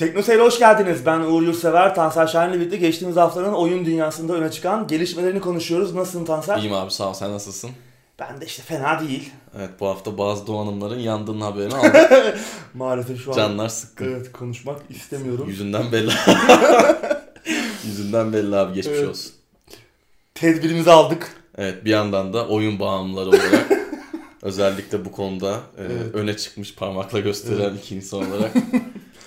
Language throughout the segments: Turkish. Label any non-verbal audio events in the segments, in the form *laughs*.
Teknoseyir'e hoş geldiniz. Ben Uğur Yurtsever, Tansel Şahin'le birlikte geçtiğimiz haftanın oyun dünyasında öne çıkan gelişmelerini konuşuyoruz. Nasılsın Tansel? İyiyim abi sağ ol sen nasılsın? Ben de işte fena değil. Evet bu hafta bazı donanımların yandığının haberini *laughs* aldım. Maalesef şu an Canlar sıkkın. evet, konuşmak istemiyorum. Yüzünden belli. *laughs* Yüzünden belli abi geçmiş Evet. olsun. Tedbirimizi aldık. Evet bir yandan da oyun bağımlıları olarak *laughs* özellikle bu konuda e, Evet. öne çıkmış parmakla gösteren iki insan olarak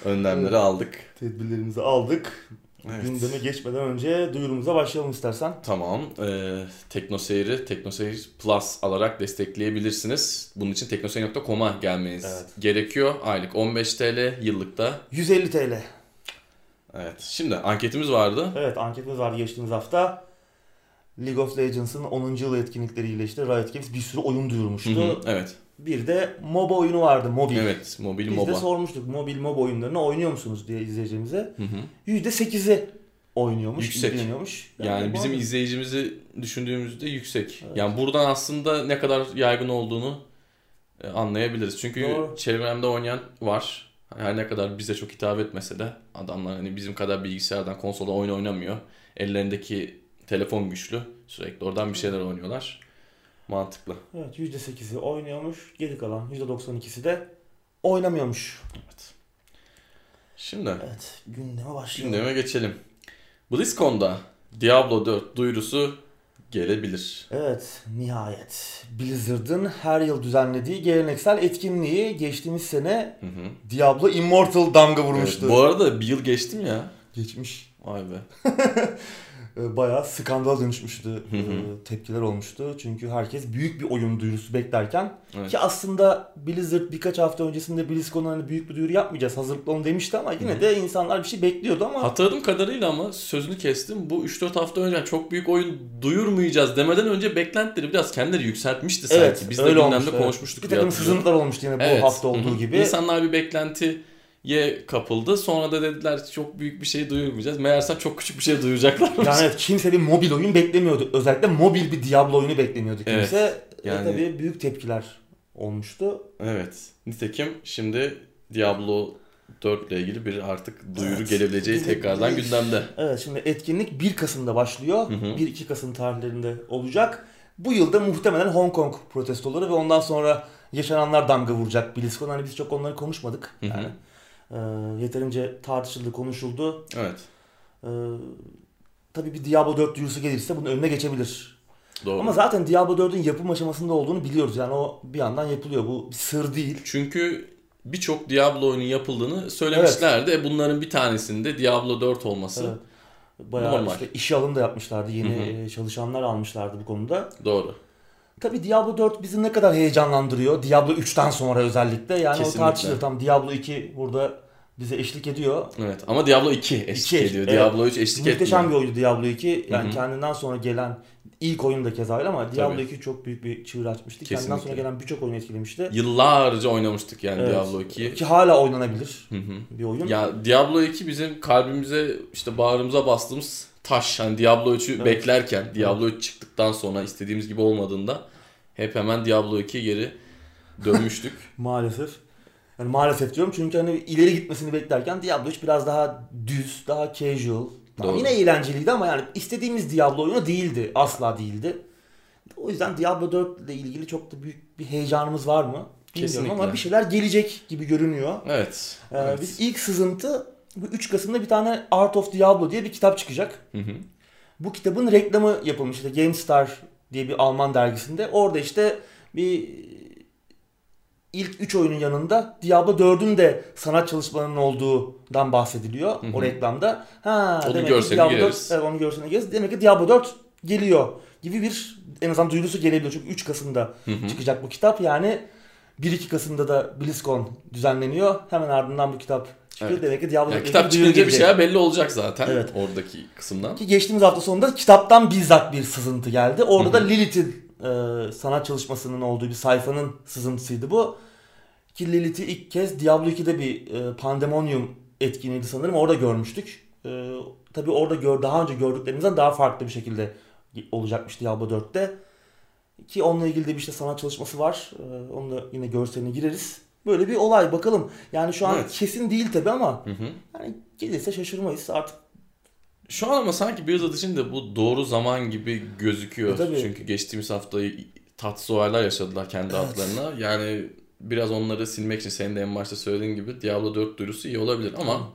önlemleri aldık. Tedbirlerimizi aldık. Evet. Gündeme geçmeden önce duyurumuza başlayalım istersen. Tamam. E, Teknoseyir'i Teknoseyir Plus alarak destekleyebilirsiniz. Bunun için teknoseyir.com'a gelmeniz Evet. gerekiyor. Aylık 15 TL, yıllıkta 150 TL. Evet. Şimdi anketimiz vardı. Evet anketimiz vardı geçtiğimiz hafta. League of Legends'ın 10. yıl etkinlikleriyle işte Riot Games bir sürü oyun duyurmuştu. Hı hı, evet. Bir de MOBA oyunu vardı. Mobil. Evet. Mobil Biz MOBA. de sormuştuk mobil MOBA oyunlarını oynuyor musunuz diye hı. %8'i oynuyormuş, Yüksek. ilgileniyormuş. Yani bu bizim arada- izleyicimizi düşündüğümüzde yüksek. Evet. Yani buradan aslında ne kadar yaygın olduğunu e, anlayabiliriz. Çünkü Doğru. çevremde oynayan var. Her ne kadar bize çok hitap etmese de adamlar hani bizim kadar bilgisayardan konsolda oyun oynamıyor. Ellerindeki telefon güçlü. Sürekli oradan bir şeyler oynuyorlar. Mantıklı. Evet %8'i oynuyormuş. Geri kalan %92'si de oynamıyormuş. Evet. Şimdi Evet gündeme başlayalım. gündeme geçelim. BlizzCon'da Diablo 4 duyurusu gelebilir. Evet nihayet. Blizzard'ın her yıl düzenlediği geleneksel etkinliği geçtiğimiz sene Hı hı. Diablo Immortal damga vurmuştu. Evet, bu arada bir yıl geçtim ya. Geçmiş. Vay be. *laughs* Ee, Bayağı skandal dönüşmüştü. Hı hı. Ee, Tepkiler olmuştu. Çünkü herkes büyük bir oyun duyurusu beklerken Evet. ki aslında Blizzard birkaç hafta öncesinde BlizzCon'a hani büyük bir duyuru yapmayacağız hazırlıklı olun demişti ama yine Hı. de insanlar bir şey bekliyordu ama Hatırladığım kadarıyla ama sözünü kestim. Bu 3-4 hafta önce çok büyük oyun duyurmayacağız demeden önce beklentileri biraz kendileri yükseltmişti sanki. evet Biz de gündemde olmuştu, konuşmuştuk Bir takım sızıntılar olmuştu yine bu Evet. hafta olduğu hı. gibi. İnsanlar bir beklentiye kapıldı. Sonra da dediler çok büyük bir şey duyurmayacağız. Meğersem çok küçük bir şey duyuracaklarmış. Yani evet, kimse bir mobil oyun beklemiyordu. Özellikle mobil bir Diablo oyunu beklemiyordu kimse. Evet, E, yani- tabii büyük tepkiler olmuştu. Evet. Nitekim şimdi Diablo 4 ile ilgili bir artık duyuru Evet. gelebileceği tekrardan bir- gündemde. Evet şimdi etkinlik 1 Kasım'da başlıyor. Hı hı. 1-2 Kasım tarihlerinde olacak. Bu yılda muhtemelen Hong Kong protestoları ve ondan sonra yaşananlar damga vuracak BlizzCon. Hani biz çok onları konuşmadık. Hı hı. E, yeterince tartışıldı, konuşuldu. Evet. E, tabii bir Diablo 4 duyurusu gelirse bunun önüne geçebilir. Doğru. Ama zaten Diablo 4'ün yapım aşamasında olduğunu biliyoruz. Yani o bir yandan yapılıyor. Bu bir sır değil. Çünkü birçok Diablo oyunu yapıldığını söylemişlerdi. E Bunların bir tanesinde Diablo 4 olması Evet. Bayağı Normal. işte işe alım da yapmışlardı. Yeni Hı hı. e, çalışanlar almışlardı bu konuda. doğru. Tabii Diablo 4 bizi ne kadar heyecanlandırıyor. Diablo 3'ten sonra özellikle. Yani Kesinlikle. o tartışılır. Tam Diablo 2 burada bize eşlik ediyor. Evet ama Diablo 2 eşlik İki, ediyor. evet. Diablo 3 eşlik Muhteşem etmiyor. bir oyundu Diablo 2. Yani Hı hı. kendinden sonra gelen ilk oyun da keza öyle ama Diablo Tabii. 2 çok büyük bir çığır açmıştı. Kendinden Kesinlikle. sonra gelen birçok oyun etkilemişti. Yıllarca oynamıştık yani Evet. Diablo 2'yi. Ki hala oynanabilir Hı hı. bir oyun. Ya Diablo 2 bizim kalbimize işte bağrımıza bastığımız taş. Hani Diablo 3'ü Evet. beklerken Diablo 3 çıktıktan sonra istediğimiz gibi olmadığında hep hemen Diablo 2'ye geri dönmüştük. *laughs* Maalesef. Yani maalesef diyorum çünkü hani ileri gitmesini beklerken Diablo 3 biraz daha düz, daha casual. Tamam, Doğru. yine eğlenceliydi ama yani istediğimiz Diablo oyunu değildi. Asla değildi. O yüzden Diablo 4 ile ilgili çok da büyük bir heyecanımız var mı? Bilmiyorum ama bir şeyler gelecek gibi görünüyor. evet. Ee, evet. Biz ilk sızıntı bu 3 Kasım'da bir tane Art of Diablo diye bir kitap çıkacak. Hı hı. Bu kitabın reklamı yapılmış işte GameStar diye bir Alman dergisinde. Orada işte bir ilk 3 oyunun yanında Diablo 4'ün de sanat çalışmalarının olduğundan bahsediliyor Hı hı. o reklamda. Ha, Onun demek ki görseline Diablo 4, gireriz. evet, onun görseline gireriz. Demek ki Diablo 4 geliyor gibi bir en azından duyurusu gelebiliyor. Çünkü 3 Kasım'da Hı hı. çıkacak bu kitap. Yani 1-2 Kasım'da da BlizzCon düzenleniyor. Hemen ardından bu kitap çıkıyor. Evet. Demek ki Diablo Yani 4 kitap çıkınca bir şeyler belli olacak zaten Evet. oradaki kısımdan. Ki geçtiğimiz hafta sonunda kitaptan bizzat bir sızıntı geldi. Orada Hı da. Lilith'in e, sanat çalışmasının olduğu bir sayfanın sızıntısıydı bu. Ki Lilith'i ilk kez Diablo 2'de bir e, Pandemonium etkinliğiydi sanırım. Orada görmüştük. E, tabii orada gör, daha önce gördüklerimizden daha farklı bir şekilde olacakmış Diablo 4'te. Ki onunla ilgili de bir işte sanat çalışması var. E, onu da yine görseline gireriz. Böyle bir olay bakalım. Yani şu an Evet. kesin değil tabii ama Hı hı. Yani gelirse şaşırmayız. Artık Şu an ama sanki Blizzard için de bu doğru zaman gibi gözüküyor. E, tabii. Çünkü geçtiğimiz hafta tatsız olaylar yaşadılar kendi Evet. adlarına. Yani biraz onları silmek için senin de en başta söylediğin gibi Diablo 4 duyurusu iyi olabilir ama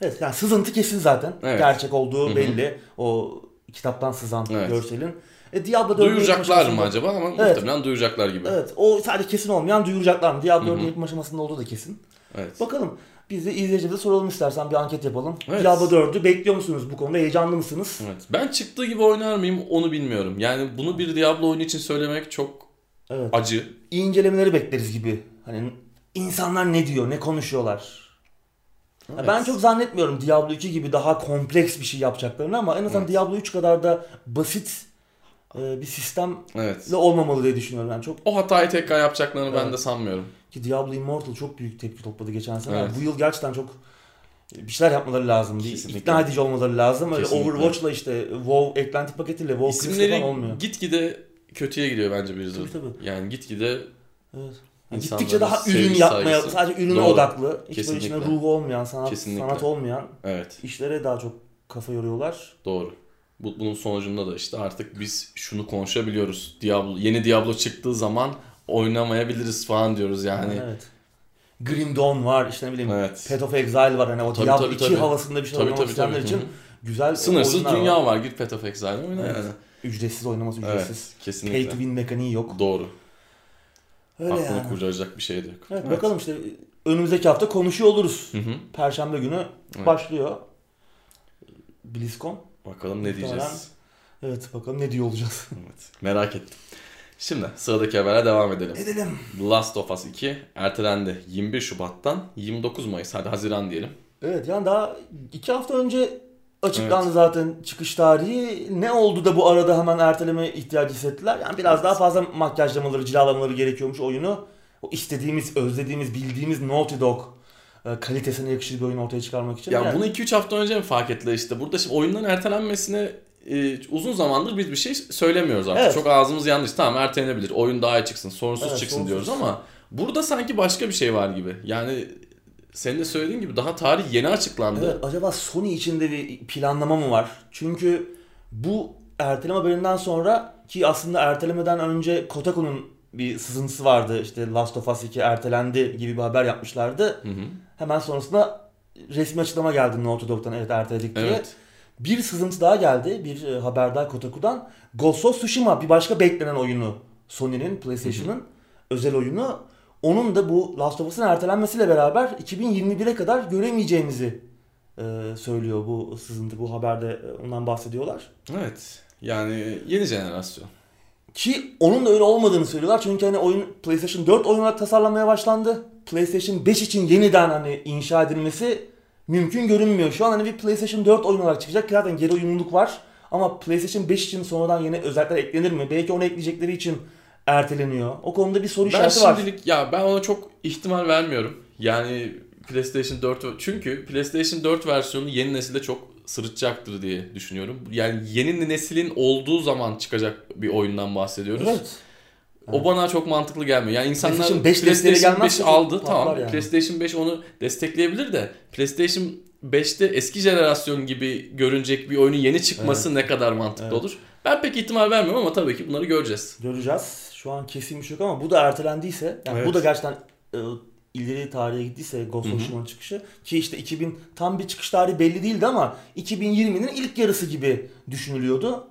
evet yani sızıntı kesin zaten. Evet. Gerçek olduğu Hı hı. belli. O kitaptan sızan Evet. görselin. E, Diablo 4'ün duyuracaklar mı acaba ama Evet. muhtemelen duyuracaklar gibi. Evet. O sadece kesin olmayan duyuracaklar mı? Diablo Hı hı. 4'ün yapım aşamasında olduğu da kesin. Evet. Bakalım. Biz de izleyicilerimize soralım istersen bir anket yapalım. Evet. Diablo 4'ü bekliyor musunuz bu konuda? Heyecanlı mısınız? Evet. Ben çıktığı gibi oynar mıyım onu bilmiyorum. Yani bunu bir Diablo oyunu için söylemek çok Evet. acı. İyi incelemeleri bekleriz gibi. Hani insanlar ne diyor, ne konuşuyorlar. Evet. Ben çok zannetmiyorum Diablo 2 gibi daha kompleks bir şey yapacaklarını ama en azından Evet. Diablo 3 kadar da basit e, bir sistemle Evet. olmamalı diye düşünüyorum. Yani çok O hatayı tekrar yapacaklarını ben Evet. de sanmıyorum. Ki Diablo Immortal çok büyük tepki topladı geçen sene. Evet. Bu yıl gerçekten çok bir şeyler yapmaları lazım. Kesinlikle. ikna edici olmaları lazım. Öyle. Overwatch'la işte WoW eklenti paketiyle WoW İsimleri falan olmuyor. gitgide kötüye gidiyor bence Blizzard. Tabii, tabii. Yani gitgide Evet. Yani gittikçe daha ürün yapmaya, saygısı. sadece ürüne Doğru. odaklı, hiç böyle içine ruhu olmayan, sanat, Kesinlikle. sanat olmayan evet işlere daha çok kafa yoruyorlar. doğru. Bu, bunun sonucunda da işte artık biz şunu konuşabiliyoruz. Diablo yeni Diablo çıktığı zaman oynamayabiliriz falan diyoruz yani. Evet. Grim Dawn var, işte ne bileyim Evet. Path of Exile var. Hani o Tabii, Diablo tabii, 2 tabii. havasında bir şey Tabii, oynamak tabii, isteyenler tabii. için Hı güzel Sınırsız dünya var. var. Git Path of Exile oyna Evet. yani. Ücretsiz oynaması ücretsiz. Evet Pay kesinlikle. to win mekaniği yok. Doğru. Öyle Aklını yani. kurtaracak bir şey de yok. Evet, bakalım işte önümüzdeki hafta konuşuyor oluruz. Hı hı. Perşembe günü Evet. başlıyor. BlizzCon. Bakalım ne diyeceğiz. Evet bakalım ne diyor olacağız. Evet. Merak ettim. Şimdi sıradaki haberle devam edelim. Edelim. The Last of Us 2 ertelendi 21 Şubat'tan 29 Mayıs hadi Haziran diyelim. Evet yani daha iki hafta önce açıklandı zaten çıkış tarihi. Ne oldu da bu arada hemen erteleme ihtiyacı hissettiler? Yani biraz daha fazla makyajlamaları, cilalamaları gerekiyormuş oyunu. O istediğimiz, özlediğimiz, bildiğimiz Naughty Dog e, kalitesine yakışır bir oyun ortaya çıkarmak için. Ya Yani bunu 2-3 hafta önce mi fark ettiler işte. Burada şimdi oyunların ertelenmesine e, uzun zamandır biz bir şey söylemiyoruz artık. Evet. Çok ağzımız yanlış. Tamam ertelenebilir. Oyun daha iyi çıksın. Sorunsuz Evet, çıksın sorunsuz. diyoruz ama burada sanki başka bir şey var gibi. Yani senin de söylediğin gibi daha tarih yeni açıklandı. Evet, acaba Sony içinde bir planlama mı var? Çünkü bu erteleme haberinden sonra ki aslında ertelemeden önce Kotaku'nun bir sızıntısı vardı. İşte Last of Us 2 ertelendi gibi bir haber yapmışlardı. Hı hı. Hemen sonrasında resmi açıklama geldi Naughty Dog'dan evet erteledik diye. Evet. Bir sızıntı daha geldi. Bir e, haber daha Kotaku'dan. Ghost of Tsushima bir başka beklenen oyunu. Sony'nin, PlayStation'ın özel oyunu. Onun da bu Last of Us'ın ertelenmesiyle beraber 2021'e kadar göremeyeceğimizi e, söylüyor bu sızıntı. Bu haberde e, ondan bahsediyorlar. Evet. Yani yeni jenerasyon. Ki onun da öyle olmadığını söylüyorlar. Çünkü hani oyun PlayStation 4 oyun olarak tasarlanmaya başlandı. PlayStation 5 için yeniden hani inşa edilmesi mümkün görünmüyor. Şu an hani bir PlayStation 4 oyun olarak çıkacak. ki Zaten geri uyumluluk var. Ama PlayStation 5 için sonradan yeni özellikler eklenir mi? Belki onu ekleyecekleri için erteleniyor. O konuda bir soru Ben işareti var. şimdilik ya ben ona çok ihtimal vermiyorum. Yani PlayStation 4 çünkü PlayStation 4 versiyonu yeni nesilde çok sırıtacaktır diye düşünüyorum. Yani yeni neslin olduğu zaman çıkacak bir oyundan bahsediyoruz. Evet. O bana çok mantıklı gelmiyor. Yani insanlar PlayStation 5 desteği PlayStation gelmezse 5 çok aldı tamam. yani. PlayStation 5 onu destekleyebilir de PlayStation 5'te eski jenerasyon gibi görünecek bir oyunun yeni çıkması ne kadar mantıklı Evet. olur? Ben pek ihtimal vermiyorum ama tabii ki bunları göreceğiz. Göreceğiz. Şu an kesin bir şey yok ama bu da ertelendiyse yani Evet. bu da gerçekten e, ileri tarihe gittiyse Ghost of Tsushima'nın çıkışı ki işte 2000 tam bir çıkış tarihi belli değildi ama 2020'nin ilk yarısı gibi düşünülüyordu.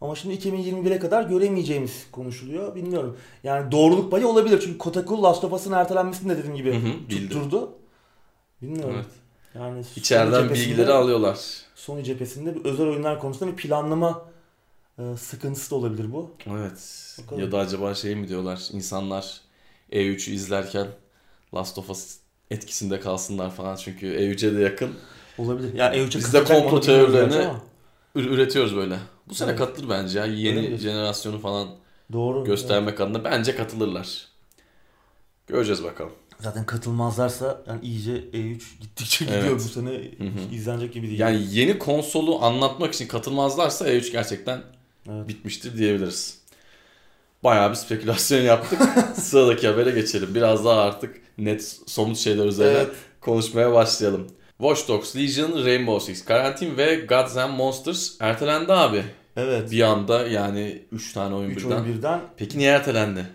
Ama şimdi 2021'e kadar göremeyeceğimiz konuşuluyor. Bilmiyorum. Yani doğruluk payı olabilir. Çünkü Kotaku Last of Us'ın ertelenmesini de dediğim gibi Hı hı, tutturdu. Bilmiyorum. Evet. Yani İçeriden bilgileri alıyorlar. Sony cephesinde bir özel oyunlar konusunda bir planlama e, sıkıntısı da olabilir bu. Evet. Bakalım. Ya da acaba şey mi diyorlar? İnsanlar E3'ü izlerken Last of Us etkisinde kalsınlar falan çünkü E3'e de yakın. Olabilir. Yani E3'e Biz de komplo teorilerini- üretiyoruz böyle. Bu sene Evet. katılır bence ya. Yeni Olabilir. jenerasyonu falan Doğru. göstermek adına bence katılırlar. Göreceğiz bakalım. Zaten katılmazlarsa yani iyice E3 gittikçe gidiyor Evet. bu sene hı. izlenecek gibi değil. Yani yeni konsolu anlatmak için katılmazlarsa E3 gerçekten Evet. bitmiştir diyebiliriz. Bayağı bir spekülasyon yaptık. *laughs* Sıradaki habere geçelim. Biraz daha artık net somut şeyler üzerine Evet. konuşmaya başlayalım. Watch Dogs Legion, Rainbow Six Quarantine ve Gods and Monsters ertelendi abi. Evet. Bir anda yani 3 tane oyun 3 birden. oyun birden. Peki niye ertelendi?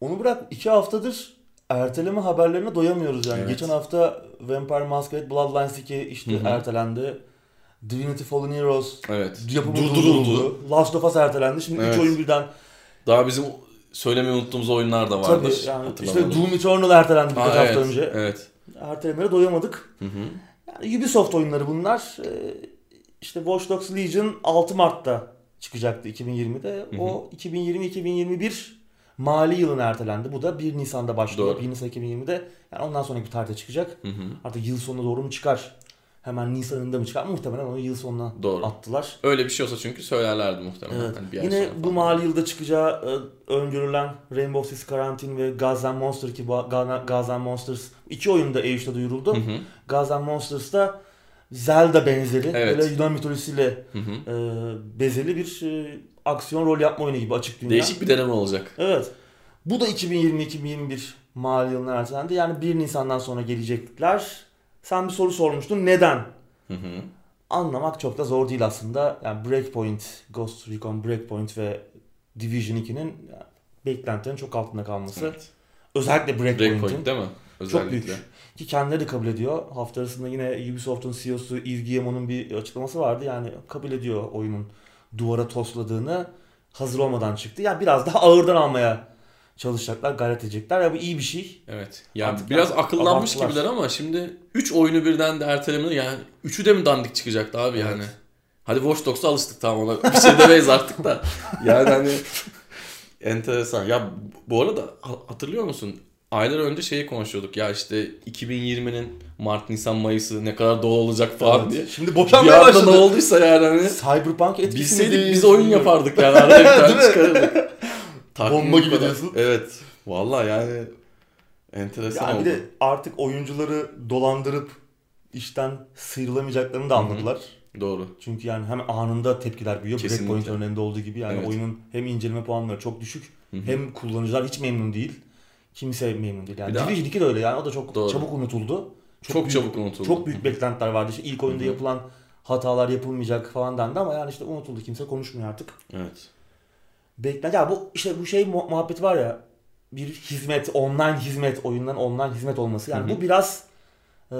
Onu bırak 2 haftadır erteleme haberlerine doyamıyoruz yani. Evet. Geçen hafta Vampire Masquerade Bloodlines 2 işte Hı hı. ertelendi. Divinity Fallen Heroes Evet. yapımı Durduruldu. durduruldu. Last of Us ertelendi. Şimdi 3 Evet. oyun birden. Daha bizim söylemeyi unuttuğumuz oyunlar da vardır. Tabii yani işte. Doom Eternal ertelendi birkaç hafta evet, önce. Evet. Ertelemelere doyamadık. Hı hı. Yani Ubisoft oyunları bunlar. Ee, İşte Watch Dogs Legion 6 Mart'ta çıkacaktı 2020'de. Hı hı. O 2020-2021 mali yılın ertelendi. Bu da 1 Nisan'da başlıyor. Doğru. 1 Nisan 2020'de. Yani ondan sonraki bir tarihte çıkacak. Hı hı. Artık yıl sonuna doğru mu çıkar? Hemen Nisan'ında mı çıkar? Muhtemelen onu yıl sonuna Doğru. attılar. Öyle bir şey olsa çünkü söylerlerdi muhtemelen. Evet. Hani bir Yine bu mali yılda çıkacağı e, öngörülen Rainbow Six Quarantine ve Gods and Monsters ki and Monsters iki oyunda E3'te duyuruldu. Hı hı. And Monsters'ta Zelda benzeri Evet. böyle Yunan mitolojisiyle Hı hı. e, bezeli bir e, aksiyon rol yapma oyunu gibi açık dünya. Değişik bir deneme olacak. Evet. Bu da 2020-2021 mali yılına ertelendi. Yani 1 Nisan'dan sonra gelecekler. Sen bir soru sormuştun. Neden? Hı hı. Anlamak çok da zor değil aslında. Yani Breakpoint, Ghost Recon Breakpoint ve Division 2'nin yani beklentilerin çok altında kalması. Evet. Özellikle Breakpoint'in. Breakpoint değil mi? Özellikle. büyük. Ki kendileri de kabul ediyor. Hafta arasında yine Ubisoft'un CEO'su Yves Guillemot'un bir açıklaması vardı. Yani kabul ediyor oyunun duvara tosladığını hazır olmadan çıktı. Yani biraz daha ağırdan almaya çalışacaklar, gayret edecekler. Ya bu iyi bir şey. Evet. Yani Artık biraz yani akıllanmış abarttılar. gibiler ama şimdi 3 oyunu birden de ertelemeli yani 3'ü de mi dandik çıkacaktı abi yani. Evet. Hadi Watch Dogs'a alıştık tamam ona bir şey demeyiz artık da. *laughs* Yani hani *laughs* enteresan. Ya bu arada ha- hatırlıyor musun? Aylar önce şeyi konuşuyorduk ya işte 2020'nin Mart, Nisan, Mayıs'ı ne kadar dolu olacak falan Evet. diye. Şimdi boşanmaya anda ne başladı. olduysa yani hani Cyberpunk etkisi bilseydik biz oyun yapardık yani arada bir tane *laughs* çıkarırdık. Takvim Bomba gibi diyorsun. Evet. Vallahi yani enteresan Yani oldu. bir de artık oyuncuları dolandırıp işten sıyrılamayacaklarını da anladılar. Doğru. Çünkü yani hem anında tepkiler büyüyor. Kesinlikle. Breakpoint örneğinde olduğu gibi yani Evet. oyunun hem inceleme puanları çok düşük Hı hı. hem kullanıcılar hiç memnun değil. Kimse memnun değil. Yani Division 2 de öyle yani o da çok Doğru. çabuk unutuldu. Çok, büyük- çabuk unutuldu. Çok büyük beklentiler vardı. İşte ilk oyunda Hı hı. yapılan hatalar yapılmayacak falan dendi ama yani işte unutuldu. Kimse konuşmuyor artık. Evet. Beklenti. Ya bu işte bu şey mu- muhabbet var ya bir hizmet, online hizmet, oyundan online hizmet olması. Yani Hı hı. bu biraz e,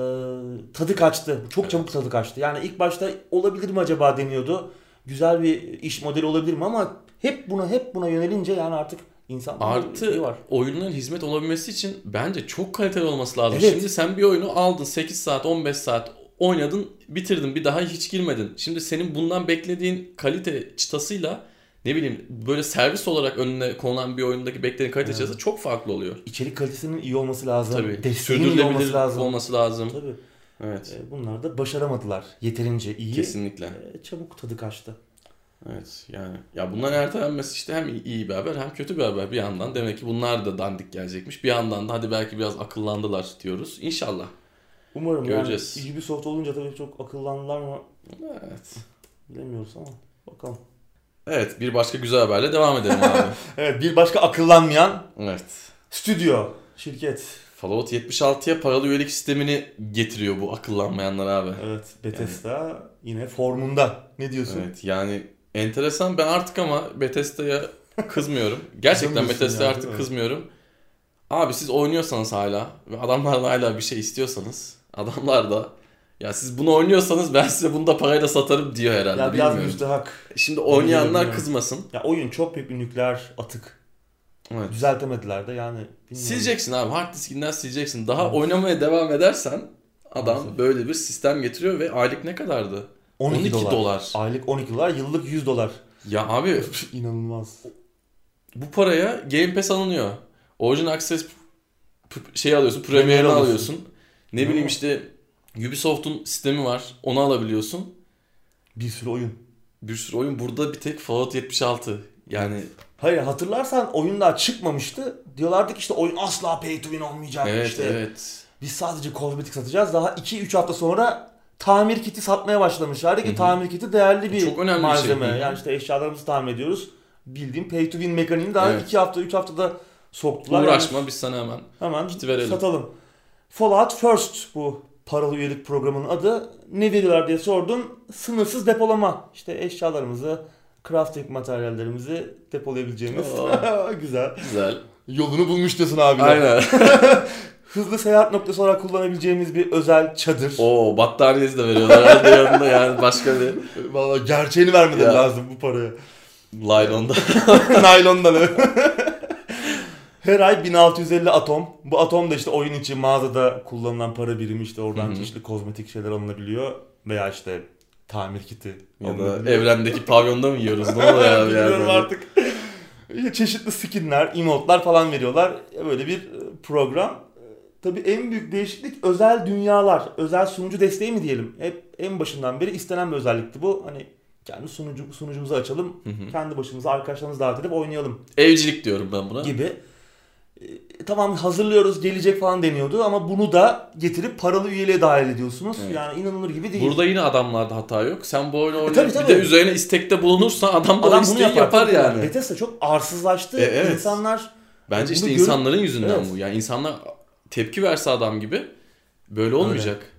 tadı kaçtı. Çok Evet. çabuk tadı kaçtı. Yani ilk başta olabilir mi acaba deniyordu. Güzel bir iş modeli olabilir mi ama hep buna hep buna yönelince yani artık insan Artı şey var. oyunların hizmet olabilmesi için bence çok kaliteli olması lazım. Evet. Şimdi sen bir oyunu aldın 8 saat 15 saat oynadın bitirdin bir daha hiç girmedin. Şimdi senin bundan beklediğin kalite çıtasıyla ne bileyim böyle servis olarak önüne konulan bir oyundaki beklediğin kalite Evet. çok farklı oluyor. İçerik kalitesinin iyi olması lazım. Tabii. Desteğinin iyi olması lazım. olması lazım. Tabii. Evet. E, bunlar da başaramadılar. Yeterince iyi. Kesinlikle. E, çabuk tadı kaçtı. Evet yani ya bunların ertelenmesi işte hem iyi bir haber hem kötü bir haber bir yandan. Demek ki bunlar da dandik gelecekmiş. Bir yandan da hadi belki biraz akıllandılar diyoruz. İnşallah. Umarım Göreceğiz. yani Ubisoft olunca tabii çok akıllandılar mı Evet. bilemiyoruz ama bakalım. Evet bir başka güzel haberle devam edelim abi. *laughs* Evet bir başka akıllanmayan evet. stüdyo, şirket. Fallout 76'ya paralı üyelik sistemini getiriyor bu akıllanmayanlar abi. Evet Bethesda yine formunda. Ne diyorsun? Evet yani enteresan ben artık ama Bethesda'ya kızmıyorum. *laughs* Gerçekten yani, artık mi? kızmıyorum. Abi siz oynuyorsanız hala ve adamlardan hala bir şey istiyorsanız adamlar da ya siz bunu oynuyorsanız ben size bunu da parayla satarım diyor herhalde. Ya biraz bilmiyorum. müstehak. Şimdi oynayanlar Bilmiyorum. kızmasın. Ya oyun çok büyük bir nükleer atık. Evet. Düzeltemediler de yani. bilmiyorum. Sileceksin abi hard diskinden sileceksin. Daha oynamaya devam edersen adam Maalesef. böyle bir sistem getiriyor ve aylık ne kadardı? 12, 12 dolar. dolar. Aylık 12 dolar, yıllık 100 dolar. Ya abi *laughs* İnanılmaz. bu paraya Game Pass alınıyor. Origin Access şey alıyorsun, Premier'i Premier alıyorsun. alıyorsun. Ne bileyim işte Ubisoft'un sistemi var. Onu alabiliyorsun. Bir sürü oyun. Bir sürü oyun burada bir tek Fallout 76. Yani Hayır hatırlarsan oyun daha çıkmamıştı. Diyorlardı ki işte oyun asla pay to win olmayacak. evet işte evet. Biz sadece kozmetik satacağız. Daha 2-3 hafta sonra tamir kiti satmaya başlamışlardı ki Hı hı. tamir kiti değerli bir Çok önemli bir şey. malzeme. Hı hı. Yani işte eşyalarımızı tamir ediyoruz. Bildiğim pay to win mekaniğini daha Evet. 2 hafta 3 haftada soktular. Uğraşma biz sana hemen. Yani hemen kiti verelim. satalım. Fallout First bu paralı üyelik programının adı. Ne veriyorlar diye sordum. Sınırsız depolama. İşte eşyalarımızı, crafting materyallerimizi depolayabileceğimiz. *laughs* Güzel. Güzel. Yolunu bulmuş diyorsun abi. Aynen. *laughs* Hızlı seyahat noktası olarak kullanabileceğimiz bir özel çadır. Oo battaniyesi de veriyorlar herhalde yanında yani başka bir Vallahi gerçeğini vermeden Ya. lazım bu paraya. laylonda. *laughs* Naylondan evet. Her ay 1650 atom. Bu atom da işte oyun içi mağazada kullanılan para birimi işte oradan Hı hı. çeşitli kozmetik şeyler alınabiliyor. Veya işte tamir kiti ya da evrendeki pavyonda mı yiyoruz? Ne oluyor abi *laughs* Bilmiyorum artık. İşte çeşitli skinler, emotlar falan veriyorlar. Böyle bir e, program. E, Tabii en büyük değişiklik özel dünyalar, özel sunucu desteği mi diyelim? Hep en başından beri istenen bir özellikti bu. Hani kendi sunucu, sunucumuzu açalım, Hı hı. kendi başımıza arkadaşlarımızı davet edip oynayalım Evcilik diyorum ben buna. gibi. E, tamam hazırlıyoruz gelecek falan deniyordu ama bunu da getirip paralı üyeliğe dahil ediyorsunuz. Evet. Yani inanılır gibi değil. Burada yine adamlarda hata yok. Sen bu oyunu E, oynayıp tabii, bir tabii. de üzerine istekte bulunursan adam Adam bunu yapar, yapar, tabii. yani. Bethesda çok arsızlaştı. E, evet. İnsanlar Bence işte görüp- insanların yüzünden Evet. bu. Yani insanlar tepki verse adam gibi böyle olmayacak.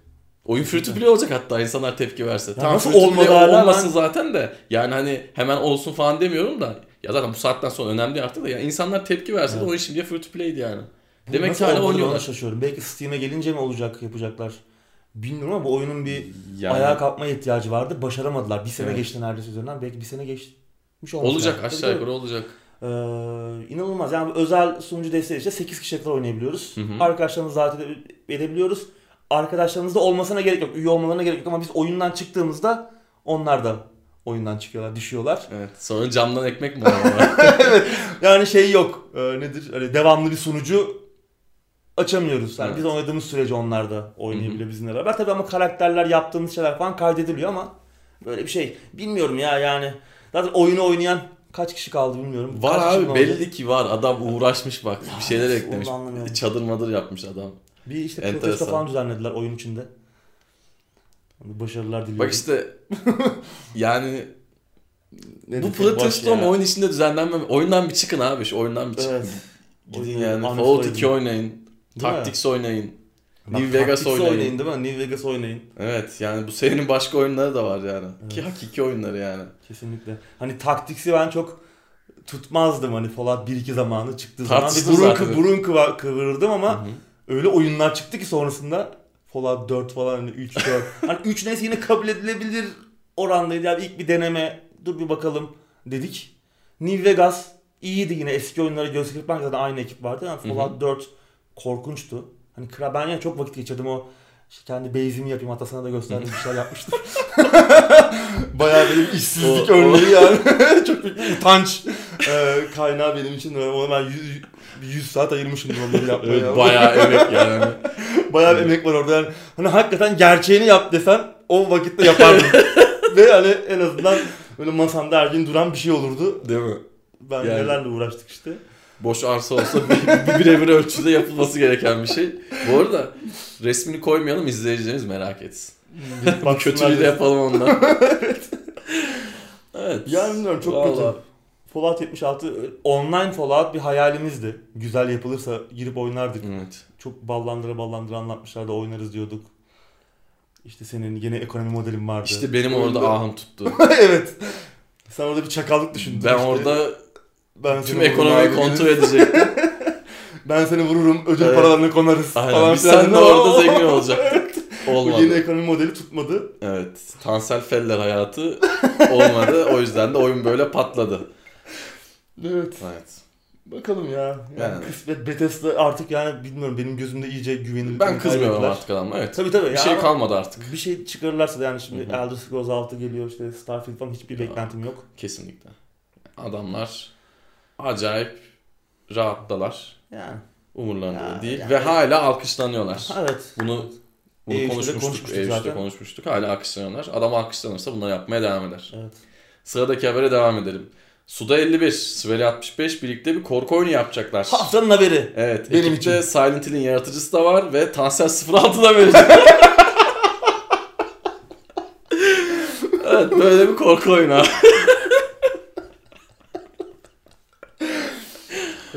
Oyun free to play olacak hatta insanlar tepki verse. tamam nasıl olmadı olmasın ben- zaten de. Yani hani hemen olsun falan demiyorum da. Ya zaten bu saatten sonra önemli artık da. Ya insanlar tepki verse de Evet. oyun şimdiye free to play'di yani. Bu Demek ki hala oynuyorlar. şaşıyorum. Belki Steam'e gelince mi olacak yapacaklar? Bilmiyorum ama bu oyunun bir Yani ayağa kalkmaya ihtiyacı vardı. Başaramadılar. Bir sene Evet. geçti neredeyse üzerinden. Belki bir sene geçmiş olması olacak lazım. aşağı yukarı olacak. Ee, inanılmaz. Yani özel sunucu desteği işte 8 kişiye kadar oynayabiliyoruz. Hı hı. Arkadaşlarımızı ede- edebiliyoruz. Arkadaşlarımız da olmasına gerek yok. Üye olmalarına gerek yok ama biz oyundan çıktığımızda onlar da oyundan çıkıyorlar, düşüyorlar. Evet. Sonra camdan ekmek mi oynuyorlar? *laughs* Yani şey yok. Ee, nedir? Hani devamlı bir sunucu açamıyoruz. Yani Evet. biz oynadığımız sürece onlar da oynayabiliyor bizimle beraber. Tabii ama karakterler, yaptığımız şeyler falan kaydediliyor ama böyle bir şey. Bilmiyorum ya yani. Zaten oyunu oynayan kaç kişi kaldı bilmiyorum. var Kaç abi belli ki var. Adam uğraşmış bak. Bir şeyler eklemiş. Çadır madır yapmış adam. Bir işte Enteresan. protesto falan düzenlediler oyun içinde. Başarılar diliyorum. Bak işte *laughs* yani Ne bu protesto ama oyun içinde düzenlenmem. Oyundan bir çıkın abi. Şu oyundan bir çıkın. Evet. Gidin yani. Fallout oynayın. 2 oynayın. Tactics oynayın. Bak, New Vegas Tactics oynayın. değil mi? New Vegas oynayın. Evet yani bu serinin başka oyunları da var yani. Ki hakiki oyunları yani. Kesinlikle. Hani Tactics'i ben çok tutmazdım hani Fallout 1-2 zamanı çıktığı zaman. Bir Tartıştı burun, kı- burun kıva- kıvırırdım ama Hı hı. öyle oyunlar çıktı ki sonrasında Fallout 4 falan hani 3 4. *laughs* hani 3 neyse yine kabul edilebilir orandaydı. Yani ilk bir deneme dur bir bakalım dedik. New Vegas iyiydi yine eski oyunları göz kırpmak zaten aynı ekip vardı. Yani. Fallout 4 korkunçtu. Hani ben yani çok vakit geçirdim o işte kendi base'imi yapayım hatta sana da gösterdiğim bir şeyler *laughs* yapmıştım. *laughs* Bayağı benim işsizlik o- örneği yani. çok büyük bir utanç e, kaynağı benim için. Ona ben 100, 100 saat ayırmışımdır onları yapmaya. Evet, bayağı emek yani. *laughs* Bayağı bir emek var orada yani. Hani hakikaten gerçeğini yap desen o vakitte yapardım. *laughs* Ve hani en azından böyle masamda her gün duran bir şey olurdu. Değil mi? Ben Yani- nelerle uğraştık işte. Boş arsa olsa bir, bir birebir ölçüde yapılması gereken bir şey. Bu arada resmini koymayalım izleyicilerimiz merak etsin. *laughs* Bu kötülüğü de yapalım ondan. evet. Yani bilmiyorum çok Vallahi. kötü. Fallout 76 online Fallout bir hayalimizdi. Güzel yapılırsa girip oynardık. Evet. Çok ballandıra ballandıra anlatmışlardı oynarız diyorduk. İşte senin yine ekonomi modelin vardı. İşte benim orada Oyunda- ahım tuttu. *laughs* evet. Sen orada bir çakallık düşündün. Ben işte. orada ben tüm ekonomiyi kontrol edecektim. *laughs* Ben seni vururum, ödül Evet. paralarını konarız Aynen. falan Biz sen de orada *laughs* zengin olacaktık. Bu yeni Olmadı. ekonomi modeli tutmadı. Evet. Tansel Feller hayatı olmadı. O yüzden de oyun böyle patladı. Evet. Evet. Bakalım ya. Yani, Yani. Kısmet Bethesda artık yani bilmiyorum benim gözümde iyice güvenilir. Ben kızmıyorum kaybettiler. artık adamla. Evet. Tabii tabii. Bir ya şey kalmadı artık. Bir şey çıkarırlarsa da yani şimdi Hı hı. Elder Scrolls 6 geliyor işte Starfield falan hiçbir Ya. beklentim yok. Kesinlikle. Adamlar acayip rahattalar. Yani. Umurlarında Ya, değil. yani- Ve hala alkışlanıyorlar. Evet. Bunu bunu E3'te de konuşmuştuk. konuşmuştuk E3'te zaten. konuşmuştuk. Hala alkışlanıyorlar. Adam alkışlanırsa bunları yapmaya devam eder. Evet. Sıradaki habere devam edelim. Suda 51, Sveli 65 birlikte bir korku oyunu yapacaklar. *laughs* Haftanın haberi. Evet, Benim ekipte için. Silent Hill'in yaratıcısı da var ve Tansel 06'da verecek. *laughs* evet, böyle bir korku oyunu abi.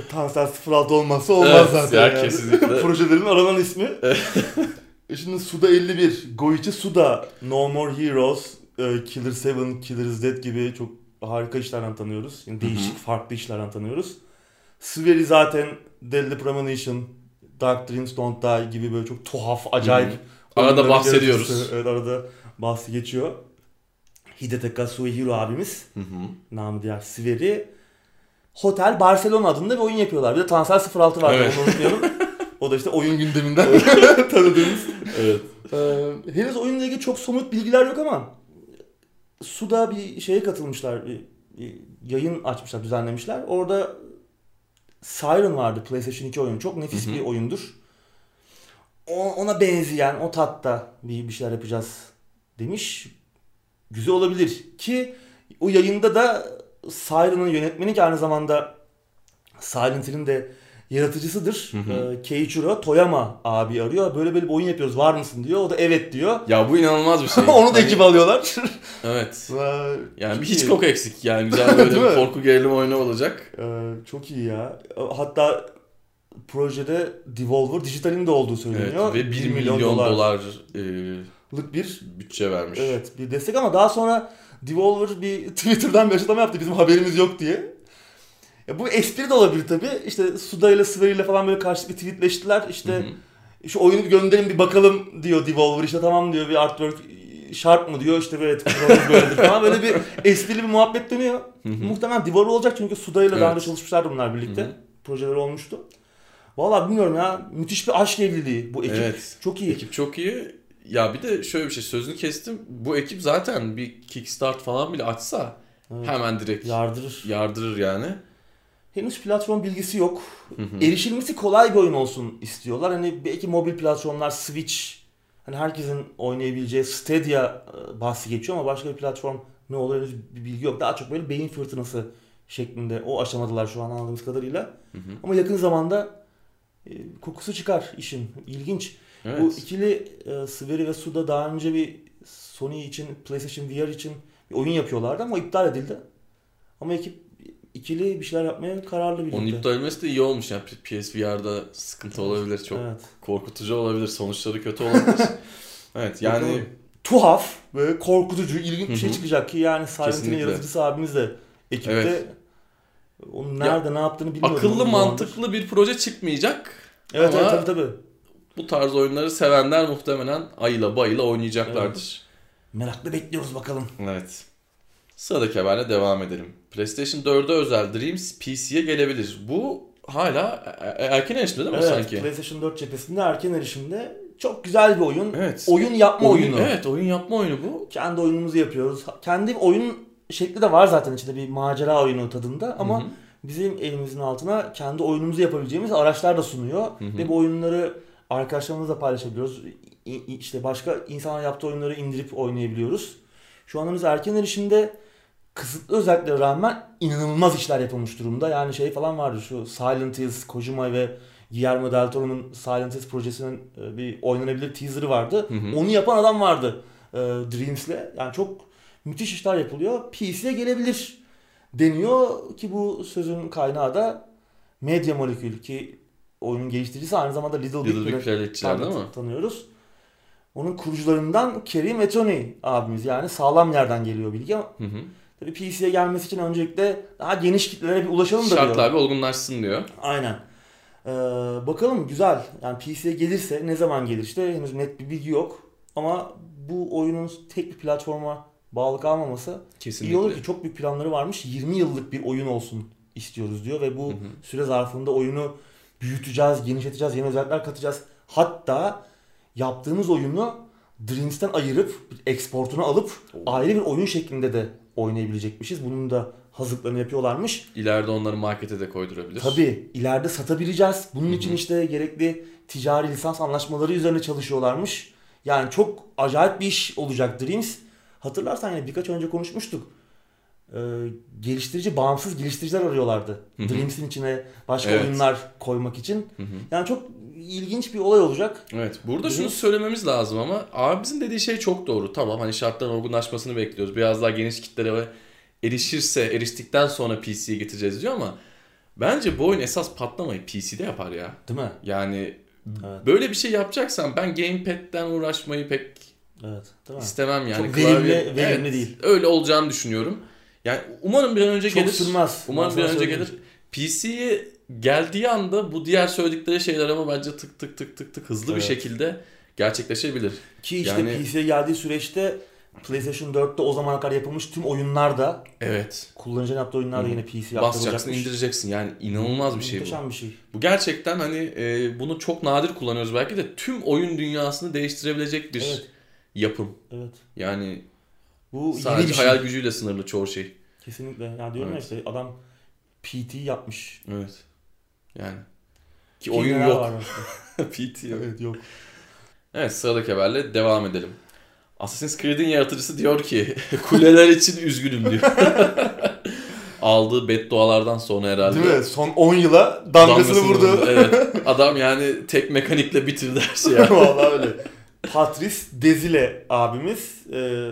Tansel 06 olmazsa olmaz Evet, zaten. ya yani. kesinlikle. *laughs* Projelerin aranan ismi. Şimdi Suda 51, Goichi Suda, No More Heroes, e, Killer 7, Killer is Dead gibi çok harika işlerden tanıyoruz. Yani değişik, farklı işlerden tanıyoruz. Swery zaten Deadly Premonition, Dark Dreams Don't Die gibi böyle çok tuhaf, acayip. Arada bahsediyoruz. yaratıcısı. Evet arada bahsi geçiyor. Hidetaka Suehiro abimiz, Hı hı. namı diğer Swery. Hotel Barcelona adında bir oyun yapıyorlar. Bir de Tansel 06 var. Evet. Onu unutmayalım. *laughs* o da işte oyun gündeminden *laughs* tanıdığımız. Evet. Ee, henüz oyunla ilgili çok somut bilgiler yok ama Suda bir şeye katılmışlar. Bir, bir yayın açmışlar, düzenlemişler. Orada Siren vardı PlayStation 2 oyunu. Çok nefis Hı hı. bir oyundur. O- ona benzeyen, o tatta bir, bir şeyler yapacağız demiş. Güzel olabilir. Ki o yayında da Siren'ın yönetmeni ki aynı zamanda Silent Hill'in de yaratıcısıdır. Ee, Keiichiro Toyama abi arıyor. Böyle böyle bir oyun yapıyoruz var mısın diyor. O da evet diyor. Ya bu inanılmaz bir şey. *laughs* Onu da Hani- ekibe alıyorlar. *laughs* Evet. Ee, Yani çok bir iyi. Hitchcock eksik yani güzel *laughs* böyle bir korku gerilim oyunu olacak. Ee, çok iyi ya. Hatta projede Devolver Digital'in de olduğu Evet söyleniyor. ve 1 milyon, dolar, e, dolarlık bir bütçe vermiş. evet bir destek ama daha sonra Devolver bir Twitter'dan bir açıklama yaptı bizim haberimiz yok diye. Ya bu espri de olabilir tabii. İşte Suda ile Swery ile falan böyle karşılıklı tweetleştiler. İşte Hı hı. şu oyunu gönderin bir bakalım diyor Devolver. İşte tamam diyor bir artwork şart mı diyor. İşte böyle böyledir falan. Böyle bir esprili bir muhabbet dönüyor. Hı hı. Muhtemelen Devolver olacak çünkü Suda ile daha Evet. önce çalışmışlardı bunlar birlikte. Hı hı. Projeleri olmuştu. Vallahi bilmiyorum ya. Müthiş bir aşk evliliği bu ekip. Evet. Çok iyi. Ekip çok iyi. Ya bir de şöyle bir şey sözünü kestim. Bu ekip zaten bir kickstart falan bile açsa Evet. hemen direkt Yardırır. yardırır yani. Henüz platform bilgisi yok. Hı hı. Erişilmesi kolay bir oyun olsun istiyorlar. Hani belki mobil platformlar Switch hani herkesin oynayabileceği Stadia e, bahsi geçiyor ama başka bir platform ne olur henüz bir bilgi yok. Daha çok böyle beyin fırtınası şeklinde o aşamadılar şu an anladığımız kadarıyla. Hı hı. Ama yakın zamanda e, kokusu çıkar işin. İlginç. Evet. Bu ikili e, Swery ve Suda daha önce bir Sony için, PlayStation VR için bir oyun yapıyorlardı ama iptal edildi. Ama ekip ikili bir şeyler yapmaya kararlı birlikte. Onun iptal edilmesi de iyi olmuş yani PSVR'da sıkıntı olabilir. Çok Evet. korkutucu olabilir. Sonuçları kötü olabilir. *laughs* evet yani Bakalım. tuhaf, böyle korkutucu, ilginç bir şey çıkacak ki yani Silent Hill'in yaratıcısı abimiz de ekipte. Evet. Onun nerede ne yaptığını bilmiyorum. akıllı mantıklı bir proje çıkmayacak. Evet Ama- evet tabii tabii. Bu tarz oyunları sevenler muhtemelen ayla bayıla oynayacaklardır. Merakla bekliyoruz bakalım. Evet. Sıradaki haberle devam edelim. PlayStation 4'e özel Dreams PC'ye gelebilir. Bu hala e- e- erken erişimde değil mi Evet sanki? PlayStation 4 cephesinde erken erişimde çok güzel bir oyun. Evet. Oyun yapma Oyun- oyunu. Evet oyun yapma oyunu bu. Kendi oyunumuzu yapıyoruz. Kendi oyun şekli de var zaten içinde bir macera oyunu tadında ama Hı hı. bizim elimizin altına kendi oyunumuzu yapabileceğimiz araçlar da sunuyor. Hı hı. Ve bu oyunları arkadaşlarımızla paylaşabiliyoruz. İ- İşte başka insanlar yaptığı oyunları indirip oynayabiliyoruz. Şu an henüz erken erişimde kısıtlı özelliklere rağmen inanılmaz işler yapılmış durumda. Yani şey falan vardı şu Silent Hills, Kojima ve Guillermo del Toro'nun Silent Hills projesinin e, bir oynanabilir teaser'ı vardı. Hı hı. Onu yapan adam vardı e, Dreams'le. Yani çok müthiş işler yapılıyor. PC'ye gelebilir deniyor ki bu sözün kaynağı da Media Molecule ki oyunun geliştiricisi aynı zamanda Little, Little Big Big Planet değil mi? tanıyoruz. Onun kurucularından Kerry Metoni abimiz yani sağlam yerden geliyor bilgi ama Hı hı. Tabii PC'ye gelmesi için öncelikle daha geniş kitlelere bir ulaşalım da diyor. Şartlar bir olgunlaşsın diyor. Aynen. Ee, bakalım güzel. Yani PC'ye gelirse ne zaman gelir işte henüz net bir bilgi yok. Ama bu oyunun tek bir platforma bağlı kalmaması Kesinlikle. iyi olur ki çok büyük planları varmış. 20 yıllık bir oyun olsun istiyoruz diyor ve bu Hı hı. süre zarfında oyunu büyüteceğiz, genişleteceğiz, yeni özellikler katacağız. Hatta yaptığımız oyunu Dreams'ten ayırıp eksportunu alıp ayrı bir oyun şeklinde de oynayabilecekmişiz. Bunun da hazırlıklarını yapıyorlarmış. İleride onları markete de koydurabilir. Tabii ileride satabileceğiz. Bunun için işte gerekli ticari lisans anlaşmaları üzerine çalışıyorlarmış. Yani çok acayip bir iş olacak Dreams. Hatırlarsan yine birkaç önce konuşmuştuk. Ee, geliştirici, bağımsız geliştiriciler arıyorlardı. Hı hı. Dreams'in içine başka Evet. oyunlar koymak için. Yani çok ilginç bir olay olacak. Evet. Burada hı. şunu söylememiz lazım ama abimizin dediği şey çok doğru. Tamam hani şartların olgunlaşmasını bekliyoruz. Biraz daha geniş kitlere erişirse, eriştikten sonra PC'ye getireceğiz diyor ama bence bu oyun esas patlamayı PC'de yapar ya. Değil mi? Yani Evet. Böyle bir şey yapacaksan ben gamepad'den uğraşmayı pek Evet. Değil mi? istemem yani. Çok verimli- Klavye- verimli Evet, değil. Öyle olacağını düşünüyorum. Yani umarım bir an önce Çok gelir. sürmez. Umarım bir an önce gelir. PC'ye geldiği anda bu diğer söyledikleri şeyler ama bence tık tık tık tık tık hızlı bir Evet. şekilde gerçekleşebilir. Ki işte Yani- PC'ye geldiği süreçte PlayStation 4'te o zamana kadar yapılmış tüm oyunlar da Evet. kullanıcının yaptığı oyunlar da yine PC'ye Basacaksın, indireceksin. Yani inanılmaz bir şey bu. Muhteşem bir şey. Bu gerçekten hani e, bunu çok nadir kullanıyoruz belki de tüm oyun dünyasını değiştirebilecek bir Evet. yapım. Evet. Yani Bu yeni sadece bir şey. hayal gücüyle sınırlı çoğu şey. Kesinlikle. Ya diyorum Evet. ya işte adam PT yapmış. Evet. Yani. Ki oyun yok. *laughs* PT yok. evet yok. Evet sıradaki haberle devam edelim. Assassin's Creed'in yaratıcısı diyor ki *laughs* kuleler için üzgünüm diyor. *laughs* Aldığı beddualardan sonra herhalde. Değil mi? Son 10 yıla damgasını, vurdu. Evet. Adam yani tek mekanikle bitirdi her şeyi. Vallahi öyle. Patrice Desile abimiz e,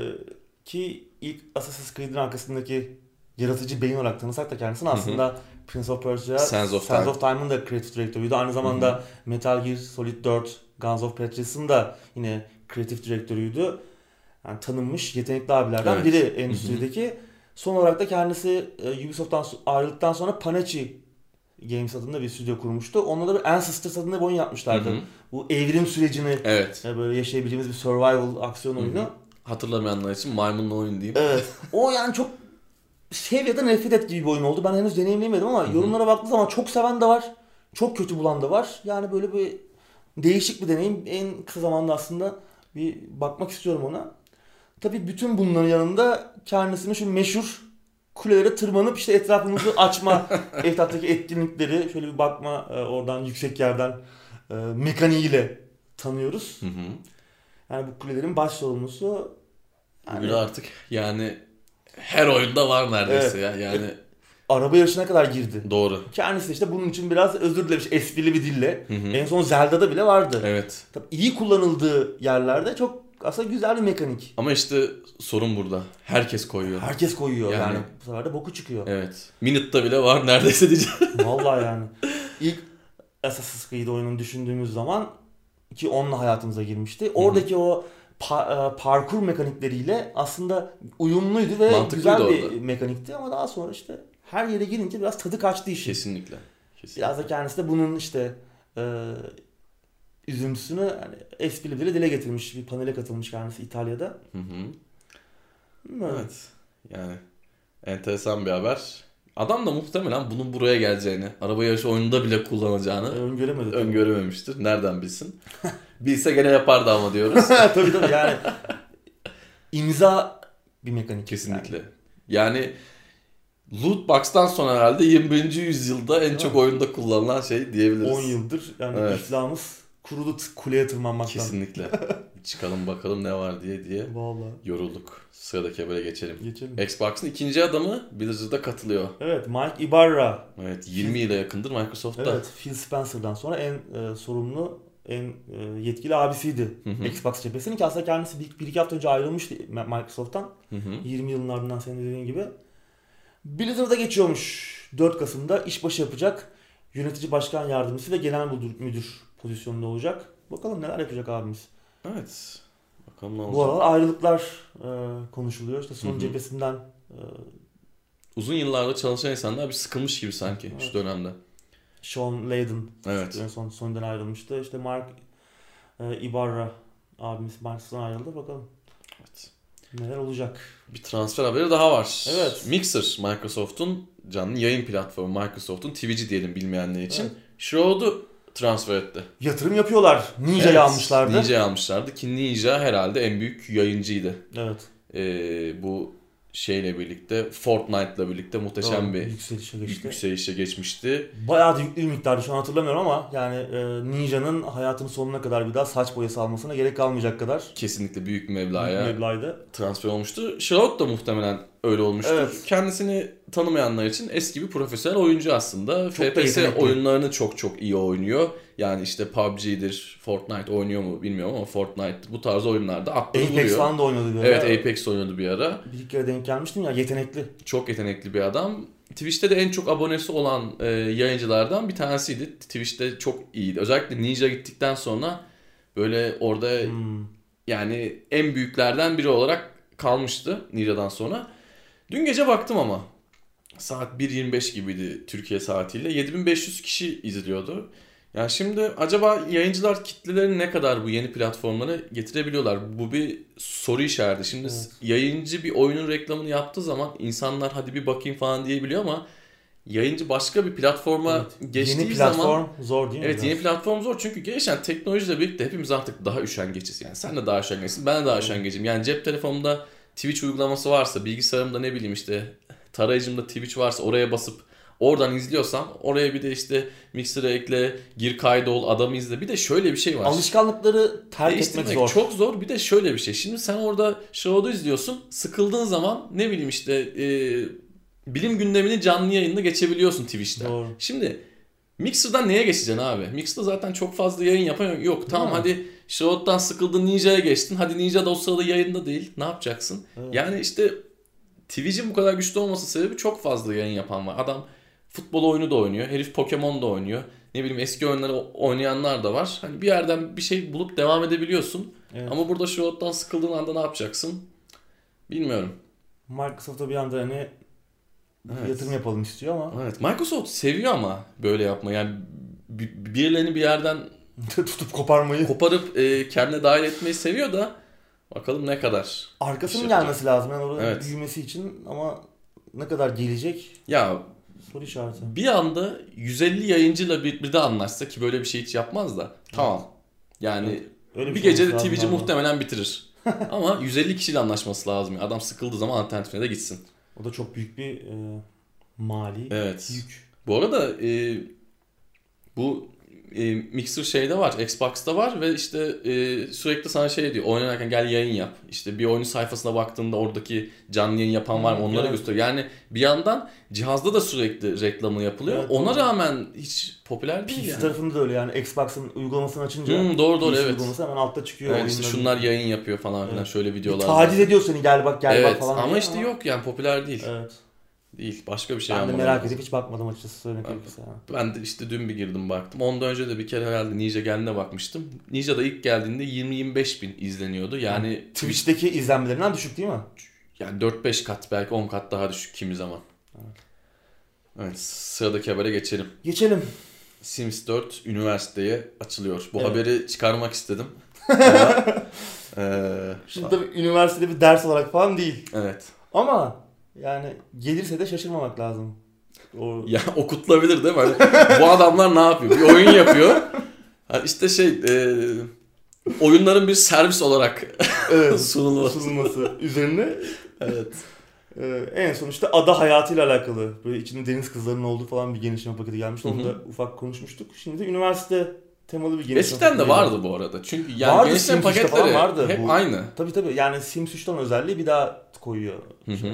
ki ilk Assassin's Creed'in arkasındaki yaratıcı beyin olarak tanısak da kendisini aslında Prince of Persia, Sands of Time. Time'ın da creative director'ıydı. Aynı zamanda Metal Gear Solid 4, Guns of Patrice'ın da yine creative director'ıydı. Yani tanınmış yetenekli abilerden Evet. biri endüstrideki. Son olarak da kendisi e, Ubisoft'tan ayrıldıktan sonra Panachi Games adında bir stüdyo kurmuştu. Onunla da bir Ancestors adında bir oyun yapmışlardı. Hı hı. Bu evrim sürecini Evet. e, böyle yaşayabileceğimiz bir survival aksiyon oyunu. Hatırlamayanlar için maymunla oyun diyeyim. Evet. *laughs* O yani çok sev ya da nefret et gibi bir oyun oldu. Ben henüz deneyimleyemedim ama Hı hı. yorumlara baktığı zaman çok seven de var. Çok kötü bulan da var. Yani böyle bir değişik bir deneyim. En kısa zamanda aslında bir bakmak istiyorum ona. Tabii bütün bunların yanında kendisini şu meşhur kulelere tırmanıp işte etrafımızı açma, *laughs* etraftaki etkinlikleri şöyle bir bakma e, oradan yüksek yerden e, mekaniğiyle tanıyoruz. Hı hı. Yani bu kulelerin baş sorumlusu yani artık yani her oyunda var neredeyse ya. Yani araba yarışına kadar girdi. doğru. Kendisi işte bunun için biraz özür dilemiş esprili bir dille. Hı hı. En son Zelda'da bile vardı. Evet. Tabii iyi kullanıldığı yerlerde çok aslında güzel bir mekanik. Ama işte sorun burada. Herkes koyuyor. Herkes koyuyor yani. Yani- bu sefer de boku çıkıyor. Evet. Minute'da bile var neredeyse diyeceğim. *laughs* Vallahi yani. *laughs* İlk Assassin's Creed oyununu düşündüğümüz zaman ki onunla hayatımıza girmişti. Oradaki o pa- e, parkur mekanikleriyle aslında uyumluydu ve Mantıklıydı güzel bir orada. mekanikti ama daha sonra işte her yere girince biraz tadı kaçtı işin. Kesinlikle. Kesinlikle. Biraz da kendisi de bunun işte e, üzüntüsünü hani esprili dile dile getirmiş. Bir panele katılmış kendisi İtalya'da. Hı hı. Bilmiyorum. Evet. Yani enteresan bir haber. Adam da muhtemelen bunun buraya geleceğini, araba yarışı oyununda bile kullanacağını Öngöremedi. tabii. öngörememiştir. Nereden bilsin? *laughs* Bilse gene yapardı ama diyoruz. *laughs* tabii tabii yani imza bir mekanik. Kesinlikle. Yani loot box'tan sonra herhalde 21. yüzyılda en çok oyunda kullanılan şey diyebiliriz. 10 yıldır yani Evet. iflahımız kurudu t- kuleye tırmanmaktan. Kesinlikle. *laughs* Çıkalım bakalım ne var diye diye Vallahi. yorulduk. Sıradaki habere geçelim. Geçelim. Xbox'ın ikinci adamı Blizzard'a katılıyor. Evet Mike Ibarra. Evet 20 yıla yakındır Microsoft'ta. Evet Phil Spencer'dan sonra en e, sorumlu en e, yetkili abisiydi Hı hı. Xbox cephesinin ki aslında kendisi bir, bir iki hafta önce ayrılmıştı Microsoft'tan. Hı hı. 20 yılın ardından senin dediğin gibi. Blizzard'a geçiyormuş 4 Kasım'da işbaşı yapacak. Yönetici başkan yardımcısı ve genel müdür, müdür pozisyonunda olacak. Bakalım neler yapacak abimiz. Evet. Bakalım ne Bu olacak. aralar ayrılıklar e, konuşuluyor. İşte son Hı hı. cephesinden e, Uzun yıllarda çalışan insanlar bir sıkılmış gibi sanki Evet. şu dönemde. Sean Layden Evet. en son sonundan ayrılmıştı. İşte Mark e, Ibarra abimiz Microsoft'tan ayrıldı. Bakalım evet. neler olacak. Bir transfer haberi daha var. Evet. Mixer Microsoft'un canlı yayın platformu Microsoft'un Twitch'i diyelim bilmeyenler için. Evet. Shroud'u transfer etti. Yatırım yapıyorlar. Ninja'yı Evet, almışlardı. Ninja'yı almışlardı ki Ninja herhalde en büyük yayıncıydı. Evet. Ee, bu şeyle birlikte Fortnite'la birlikte muhteşem Doğru, bir yükselişe geçti. yükselişe geçmişti. Bayağı da yüklü bir miktardı şu an hatırlamıyorum ama yani e, Ninja'nın hayatının sonuna kadar bir daha saç boyası almasına gerek kalmayacak kadar Kesinlikle büyük bir büyük meblağa meblağıydı. transfer olmuştu. Shroud da muhtemelen öyle olmuştur. Evet. Kendisini tanımayanlar için eski bir profesyonel oyuncu aslında. Çok FPS oyunlarını çok çok iyi oynuyor. Yani işte PUBG'dir, Fortnite oynuyor mu bilmiyorum ama Fortnite bu tarz oyunlarda aklını Apex vuruyor. falan da oynadı bir ara. Evet Apex oynadı bir ara. Bir iki kere denk gelmiştim ya yetenekli. Çok yetenekli bir adam. Twitch'te de en çok abonesi olan e, yayıncılardan bir tanesiydi. Twitch'te çok iyiydi. Özellikle Ninja gittikten sonra böyle orada Hmm. yani en büyüklerden biri olarak kalmıştı Ninja'dan sonra. Dün gece baktım ama saat 1.25 gibiydi Türkiye saatiyle. 7500 kişi izliyordu. Yani şimdi acaba yayıncılar kitlelerini ne kadar bu yeni platformlara getirebiliyorlar? Bu bir soru işareti. Şimdi Evet. yayıncı bir oyunun reklamını yaptığı zaman insanlar hadi bir bakayım falan diyebiliyor ama yayıncı başka bir platforma Evet. geçtiği Yeni platform zaman zor değil mi? Evet biraz? yeni platform zor çünkü gelişen teknolojiyle birlikte hepimiz artık daha üşengeçiz. Yani sen de daha üşengeçsin, ben de daha üşengecim. Yani cep telefonumda Twitch uygulaması varsa, bilgisayarımda ne bileyim işte tarayıcımda Twitch varsa oraya basıp oradan izliyorsam oraya bir de işte Mixer'ı ekle, gir kaydol, adamı izle. Bir de şöyle bir şey var. Alışkanlıkları terk etmek zor. çok zor. Bir de şöyle bir şey. Şimdi sen orada show'da izliyorsun. Sıkıldığın zaman ne bileyim işte e, bilim gündemini canlı yayında geçebiliyorsun Twitch'te. Doğru. Şimdi Mixer'dan neye geçeceksin abi? Mixer'da zaten çok fazla yayın yapan yok. Tamam mi? hadi Shroud'dan sıkıldın Ninja'ya geçtin. Hadi Ninja da o sırada yayında değil. Ne yapacaksın? Evet. Yani işte Twitch'in bu kadar güçlü olması sebebi çok fazla yayın yapan var. Adam futbol oyunu da oynuyor. Herif Pokemon da oynuyor. Ne bileyim eski oyunları oynayanlar da var. Hani bir yerden bir şey bulup devam edebiliyorsun. Evet. Ama burada Shroud'dan sıkıldığın anda ne yapacaksın? Bilmiyorum. Microsoft'ta bir anda hani Evet. yatırım yapalım istiyor ama Evet. Microsoft seviyor ama böyle yapmayı. Yani bi- birilerini bir yerden *laughs* tutup koparmayı. koparıp e, kendine dahil etmeyi seviyor da bakalım ne kadar. Arkasının şey gelmesi lazım yani orada Evet. büyümesi için ama ne kadar gelecek Ya soru işareti. bir anda 150 yayıncıyla bir, bir de anlaşsa ki böyle bir şey hiç yapmaz da tamam. Yani Öyle bir şey gecede olması lazım Twitch'i ama. muhtemelen bitirir. *laughs* Ama 150 kişiyle anlaşması lazım. Adam sıkıldığı zaman alternatifine de gitsin. O da çok büyük bir e, mali Evet. yük. Bu arada e, bu e, Mixer şeyde var, Xbox'ta var ve işte e, sürekli sana şey diyor. Oynarken gel yayın yap. İşte bir oyunun sayfasına baktığında oradaki canlı yayın yapan var mı Hı, onları evet. gösteriyor. Yani bir yandan cihazda da sürekli reklamı yapılıyor. Evet, Ona doğru. rağmen hiç popüler değil PC yani. tarafında da öyle yani Xbox'ın uygulamasını açınca Hmm, doğru doğru PC evet. uygulaması hemen altta çıkıyor. Evet, işte şunlar yayın yapıyor falan filan Evet. şöyle Bir videolar. taciz ediyor seni gel bak gel evet, bak falan. ama işte yok yani popüler değil. Evet. Değil. Başka bir şey Ben de merak edip hiç bakmadım açıkçası söylemek Ben- gerekirse. yani. Ben de işte dün bir girdim baktım. Ondan önce de bir kere herhalde Ninja geldiğine bakmıştım. Ninja da ilk geldiğinde 20-25 bin izleniyordu. Yani Twitch'teki izlenmelerinden düşük değil mi? yani 4-5 kat belki 10 kat daha düşük kimi zaman. Evet sıradaki habere geçelim. Geçelim. Sims 4 üniversiteye açılıyor. Bu Evet. haberi çıkarmak istedim. *laughs* Ama, eee, Şimdi tabii üniversitede bir ders olarak falan değil. evet. Ama yani gelirse de şaşırmamak lazım. O *laughs* Ya okutulabilir değil mi? Hani bu adamlar ne yapıyor? Bir oyun yapıyor. Ha işte şey eee, oyunların bir servis olarak *laughs* evet, sunulması. sunulması üzerine Evet. e, en son işte ada hayatıyla alakalı böyle içinde deniz kızlarının olduğu falan bir genişleme paketi gelmişti. Onu da ufak konuşmuştuk. Şimdi de üniversite temalı bir genişleme Eskiden de vardı bu arada. Çünkü yani Vardı, üçte paketleri falan vardı hep bu. aynı. Tabii tabii yani Sims 3'ten özelliği bir daha koyuyor. Hı hı.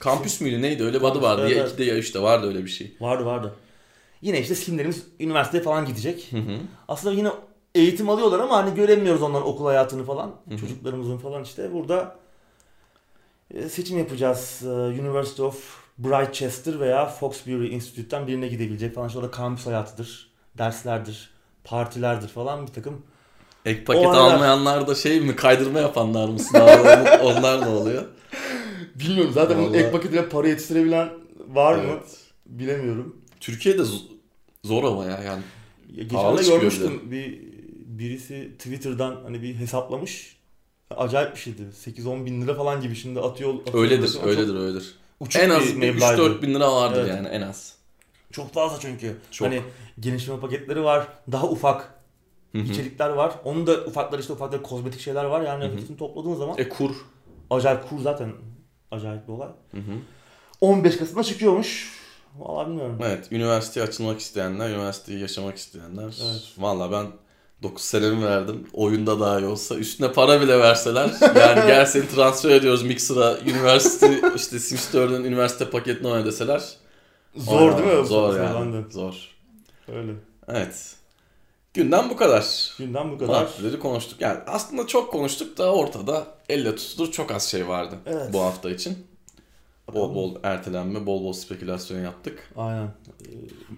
Kampüs müydü neydi öyle bir adı vardı. evet, ya evet. 2'de ya 3'te vardı öyle bir şey. Vardı vardı. Yine işte simlerimiz üniversiteye falan gidecek. Hı hı. Aslında yine eğitim alıyorlar ama hani göremiyoruz onların okul hayatını falan. Hı hı. Çocuklarımızın falan işte burada e, seçim yapacağız. E, University of Brightchester veya Foxbury Institute'ten birine gidebilecek falan. İşte orada kampüs hayatıdır, derslerdir, partilerdir falan bir takım. Ek paket aralar- almayanlar da şey mi kaydırma yapanlar mı sınavda *laughs* onlar ne oluyor? Bilmiyorum zaten bunun bunun Vallahi- ek paketine para yetiştirebilen var mı Evet. bilemiyorum. Türkiye'de zor ama ya yani. Ya Geçen de görmüştüm bir birisi Twitter'dan hani bir hesaplamış. Acayip bir şeydi. 8-10 bin lira falan gibi şimdi atıyor. atıyor Öyledir, ama öyledir, öyledir. Uçuk En az bir bir meblağydı. 3-4 bin lira vardır Evet. yani en az. Çok fazla çünkü. Çok. Hani genişleme paketleri var. Daha ufak Hı hı. içerikler var. Onun da ufakları işte ufakları kozmetik şeyler var. Yani hepsini topladığın zaman E kur. acayip kur zaten acayip bir olay. Hı hı. 15 Kasım'da çıkıyormuş. Vallahi bilmiyorum. Evet, üniversiteye açılmak isteyenler, üniversiteyi yaşamak isteyenler. Evet. Valla ben 9 senemi verdim. Oyunda daha iyi olsa. Üstüne para bile verseler. Yani *laughs* gel seni transfer ediyoruz Mixer'a. Üniversite, işte Sims 4'ün üniversite paketini oyna deseler. Zor Oyna. değil mi? Zor yani. Zor. Öyle. Evet. Günden bu kadar. Günden bu kadar. Maddeleri konuştuk. Yani aslında çok konuştuk da ortada elle tutulur çok az şey vardı Evet. bu hafta için. Bol bol ertelenme, bol bol spekülasyon yaptık. Aynen. Ee,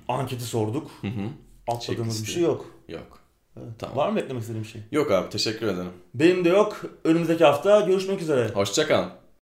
anketi sorduk. Hı hı. Atladığımız bir şey yok. Yok. Evet. Tamam. Var mı eklemek istediğim bir şey? Yok abi teşekkür ederim. Benim de yok. Önümüzdeki hafta görüşmek üzere. Hoşçakalın.